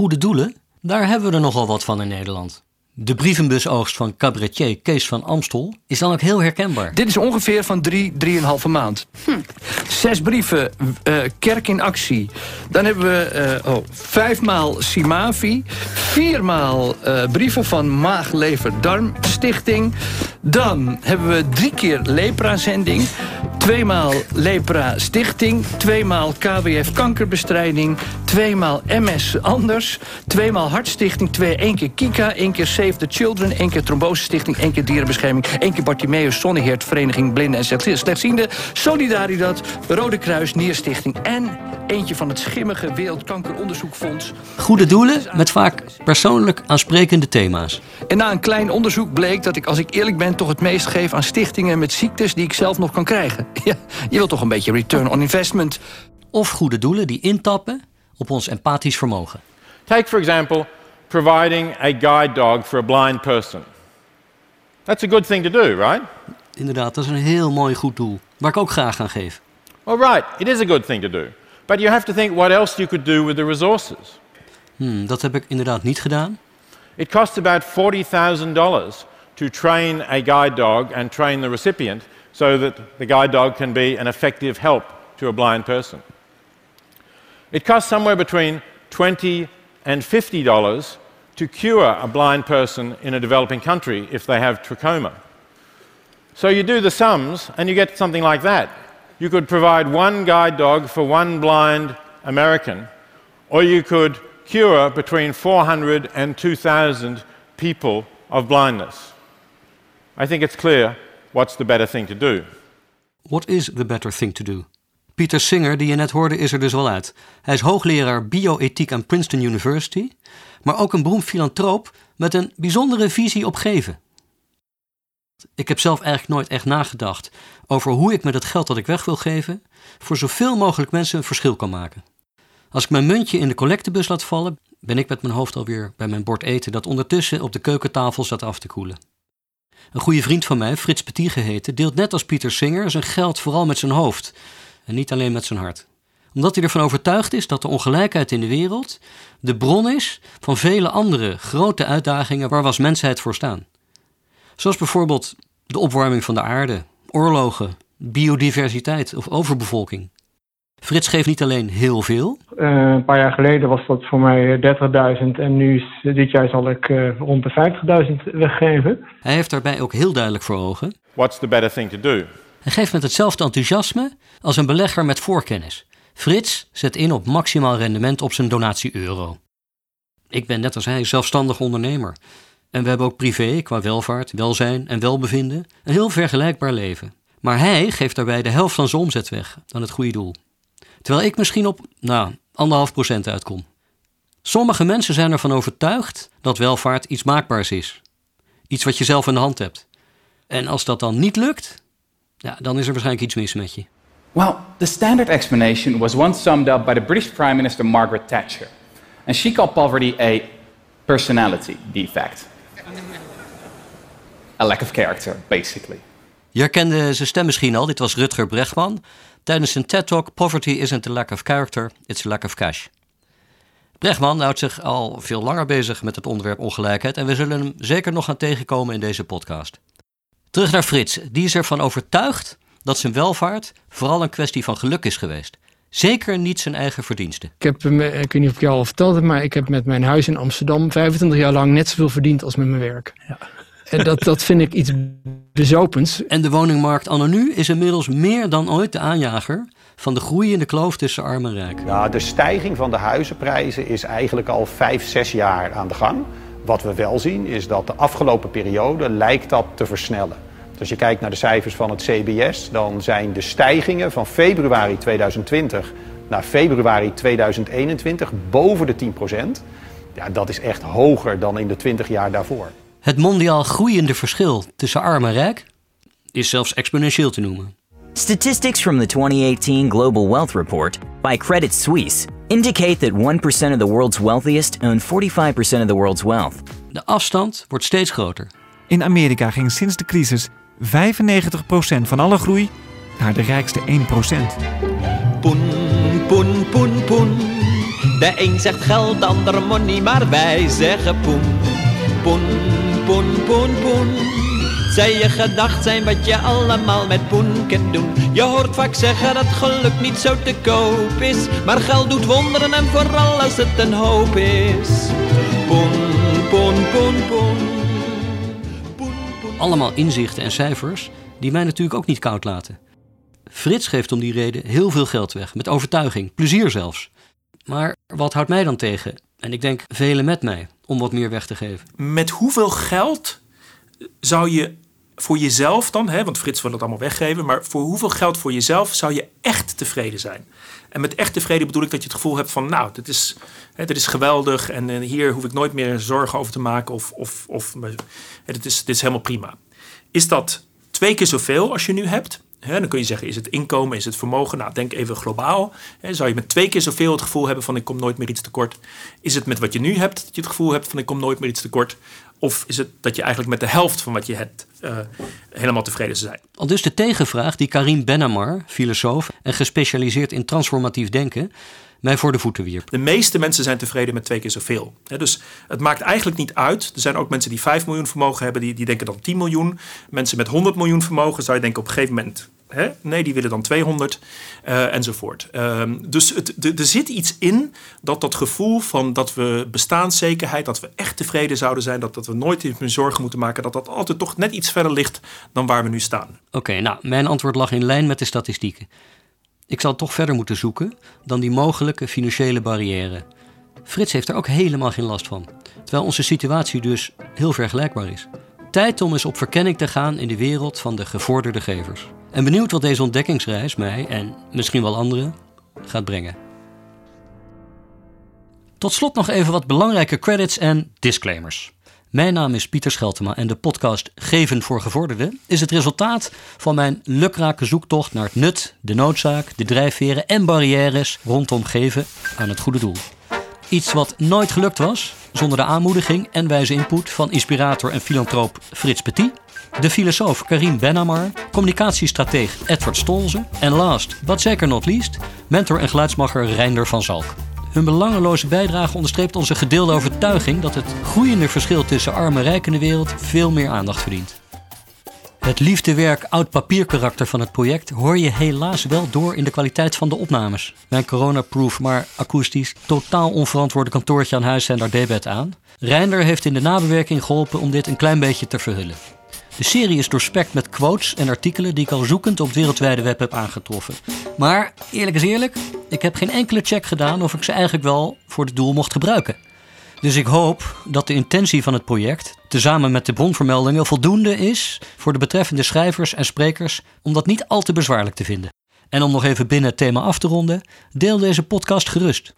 goede doelen, daar hebben we er nogal wat van in Nederland. De brievenbusoogst van cabaretier Kees van Amstel is dan ook heel herkenbaar. Dit is ongeveer van drie, drieënhalve maand. Zes brieven, eh, kerk in actie. Dan hebben we eh, oh, vijfmaal Simavi. Viermaal eh, brieven van Maag, Lever, Darm Stichting. Dan hebben we drie keer Lepra-zending. Tweemaal Lepra Stichting. Tweemaal KWF Kankerbestrijding. Tweemaal MS Anders. Tweemaal Hartstichting. Twee, één keer Kika. één keer Save the Children. één keer Trombose Stichting. één keer Dierenbescherming. één keer Bartimeus Zonneheert. Vereniging Blinden en Slechtzienden. Solidaridad. Rode Kruis Nierstichting. En eentje van het schimmige Wereldkankeronderzoekfonds. Goede doelen met vaak persoonlijk aansprekende thema's. En na een klein onderzoek bleek dat ik, als ik eerlijk ben... toch het meest geef aan stichtingen met ziektes die ik zelf nog kan krijgen. Ja, je wilt toch een beetje return on investment. Of goede doelen die intappen op ons empathisch vermogen. Take, for example, providing a guide dog for a blind person. That's a good thing to do, right? Inderdaad, dat is een heel mooi goed doel. Waar ik ook graag aan geef. Well, right, it is a good thing to do. But you have to think what else you could do with the resources. Hmm, dat heb ik inderdaad niet gedaan. It costs about $40,000 to train a guide dog and train the recipient so that the guide dog can be an effective help to a blind person. It costs somewhere between 20 and $50 to cure a blind person in a developing country if they have trachoma. So you do the sums and you get something like that. You could provide one guide dog for one blind American, or you could cure between 400 and 2,000 people of blindness. I think it's clear what's the better thing to do. What is the better thing to do? Pieter Singer, die je net hoorde, is er dus wel uit. Hij is hoogleraar bioethiek aan Princeton University, maar ook een beroemd filantroop met een bijzondere visie op geven. Ik heb zelf eigenlijk nooit echt nagedacht over hoe ik met het geld dat ik weg wil geven voor zoveel mogelijk mensen een verschil kan maken. Als ik mijn muntje in de collectebus laat vallen, ben ik met mijn hoofd alweer bij mijn bord eten dat ondertussen op de keukentafel staat af te koelen. Een goede vriend van mij, Frits Petit geheten, deelt net als Pieter Singer zijn geld vooral met zijn hoofd en niet alleen met zijn hart. Omdat hij ervan overtuigd is dat de ongelijkheid in de wereld de bron is van vele andere grote uitdagingen waar we als mensheid voor staan. Zoals bijvoorbeeld de opwarming van de aarde, oorlogen, biodiversiteit of overbevolking. Frits geeft niet alleen heel veel. Uh, een paar jaar geleden was dat voor mij 30.000 en nu is, dit jaar zal ik uh, rond de 50.000 weggeven. Hij heeft daarbij ook heel duidelijk voor ogen. What's the better thing to do? Hij geeft met hetzelfde enthousiasme als een belegger met voorkennis. Frits zet in op maximaal rendement op zijn donatie euro. Ik ben net als hij zelfstandig ondernemer. En we hebben ook privé, qua welvaart, welzijn en welbevinden, een heel vergelijkbaar leven. Maar hij geeft daarbij de helft van zijn omzet weg aan het goede doel. Terwijl ik misschien op, nou, anderhalf procent uitkom. Sommige mensen zijn ervan overtuigd dat welvaart iets maakbaars is. Iets wat je zelf in de hand hebt. En als dat dan niet lukt, ja, dan is er waarschijnlijk iets mis met je. Well, the standard explanation was once summed up by the British Prime Minister Margaret Thatcher. And she called poverty a personality defect. A lack of character, basically. Je herkende zijn stem misschien al, dit was Rutger Bregman. Tijdens zijn TED-talk Poverty isn't a lack of character, it's a lack of cash. Bregman houdt zich al veel langer bezig met het onderwerp ongelijkheid en we zullen hem zeker nog gaan tegenkomen in deze podcast. Terug naar Frits, die is ervan overtuigd dat zijn welvaart vooral een kwestie van geluk is geweest. Zeker niet zijn eigen verdiensten. Ik heb, ik weet niet of ik je al verteld heb, maar ik heb met mijn huis in Amsterdam 25 jaar lang net zoveel verdiend als met mijn werk. Ja. En dat, dat vind ik iets bezopends. En de woningmarkt anno nu is inmiddels meer dan ooit de aanjager van de groeiende kloof tussen arm en rijk. Ja, de stijging van de huizenprijzen is eigenlijk al vijf, zes jaar aan de gang. Wat we wel zien is dat de afgelopen periode lijkt dat te versnellen. Als je kijkt naar de cijfers van het CBS, dan zijn de stijgingen van februari 2020 naar februari 2021 boven de 10% Ja, dat is echt hoger dan in de 20 jaar daarvoor. Het mondiaal groeiende verschil tussen arm en rijk is zelfs exponentieel te noemen. Statistics from the 2018 Global Wealth Report by Credit Suisse indicate that 1% of the world's wealthiest own 45% of the world's wealth. De afstand wordt steeds groter. In Amerika ging sinds de crisis 95% van alle groei naar de rijkste 1%. Poen, poen, poen, poen. De een zegt geld, de ander money, maar wij zeggen poen. Poen, poen, poen, poen. Zij je gedacht zijn wat je allemaal met poen kunt doen. Je hoort vaak zeggen dat geluk niet zo te koop is. Maar geld doet wonderen en vooral als het een hoop is. Poen, poen, poen, poen. Allemaal inzichten en cijfers die mij natuurlijk ook niet koud laten. Frits geeft om die reden heel veel geld weg, met overtuiging, plezier zelfs. Maar wat houdt mij dan tegen? En ik denk velen met mij, om wat meer weg te geven. Met hoeveel geld zou je voor jezelf dan, hè, want Frits wil het allemaal weggeven, maar voor hoeveel geld voor jezelf zou je echt tevreden zijn? En met echt tevreden bedoel ik dat je het gevoel hebt van, nou, dit is, hè, dit is geweldig en, en hier hoef ik nooit meer zorgen over te maken of, of, of hè, is, dit is helemaal prima. Is dat twee keer zoveel als je nu hebt? Hè, dan kun je zeggen, is het inkomen, is het vermogen? Nou, denk even globaal. Zou je met twee keer zoveel het gevoel hebben van ik kom nooit meer iets tekort? Is het met wat je nu hebt dat je het gevoel hebt van ik kom nooit meer iets tekort? Of is het dat je eigenlijk met de helft van wat je hebt uh, helemaal tevreden zou zijn? Al dus de tegenvraag die Karim Benamar, filosoof en gespecialiseerd in transformatief denken, mij voor de voeten wierp. De meeste mensen zijn tevreden met twee keer zoveel. He, dus het maakt eigenlijk niet uit. Er zijn ook mensen die 5 miljoen vermogen hebben, die, die denken dan 10 miljoen. Mensen met 100 miljoen vermogen zou je denken op een gegeven moment Hè? Nee, die willen dan 200 uh, enzovoort. Uh, dus het, er zit iets in dat dat gevoel van dat we bestaanszekerheid, dat we echt tevreden zouden zijn, dat, dat we nooit meer zorgen moeten maken, dat dat altijd toch net iets verder ligt dan waar we nu staan. Oké, nou, mijn antwoord lag in lijn met de statistieken. Ik zal toch verder moeten zoeken dan die mogelijke financiële barrière. Frits heeft er ook helemaal geen last van, terwijl onze situatie dus heel vergelijkbaar is. Tijd om eens op verkenning te gaan in de wereld van de gevorderde gevers. En benieuwd wat deze ontdekkingsreis mij en misschien wel anderen gaat brengen. Tot slot nog even wat belangrijke credits en disclaimers. Mijn naam is Pieter Scheltema en de podcast Geven voor Gevorderden is het resultaat van mijn lukrake zoektocht naar het nut, de noodzaak, de drijfveren en barrières rondom geven aan het goede doel. Iets wat nooit gelukt was zonder de aanmoediging en wijze input van inspirator en filantroop Frits Petit, de filosoof Karim Benamar, communicatiestrateeg Edward Stolze en last, but zeker not least, mentor en geluidsmacher Reinder van Zalk. Hun belangeloze bijdrage onderstreept onze gedeelde overtuiging dat het groeiende verschil tussen arm en rijk in de wereld veel meer aandacht verdient. Het liefdewerk oud papierkarakter van het project hoor je helaas wel door in de kwaliteit van de opnames. Mijn coronaproof, maar akoestisch, totaal onverantwoorde kantoortje aan huis zijn daar debet aan. Reinder heeft in de nabewerking geholpen om dit een klein beetje te verhullen. De serie is doorspekt met quotes en artikelen die ik al zoekend op het wereldwijde web heb aangetroffen. Maar eerlijk is eerlijk, ik heb geen enkele check gedaan of ik ze eigenlijk wel voor het doel mocht gebruiken. Dus ik hoop dat de intentie van het project, tezamen met de bronvermeldingen, voldoende is voor de betreffende schrijvers en sprekers om dat niet al te bezwaarlijk te vinden. En om nog even binnen het thema af te ronden, deel deze podcast gerust.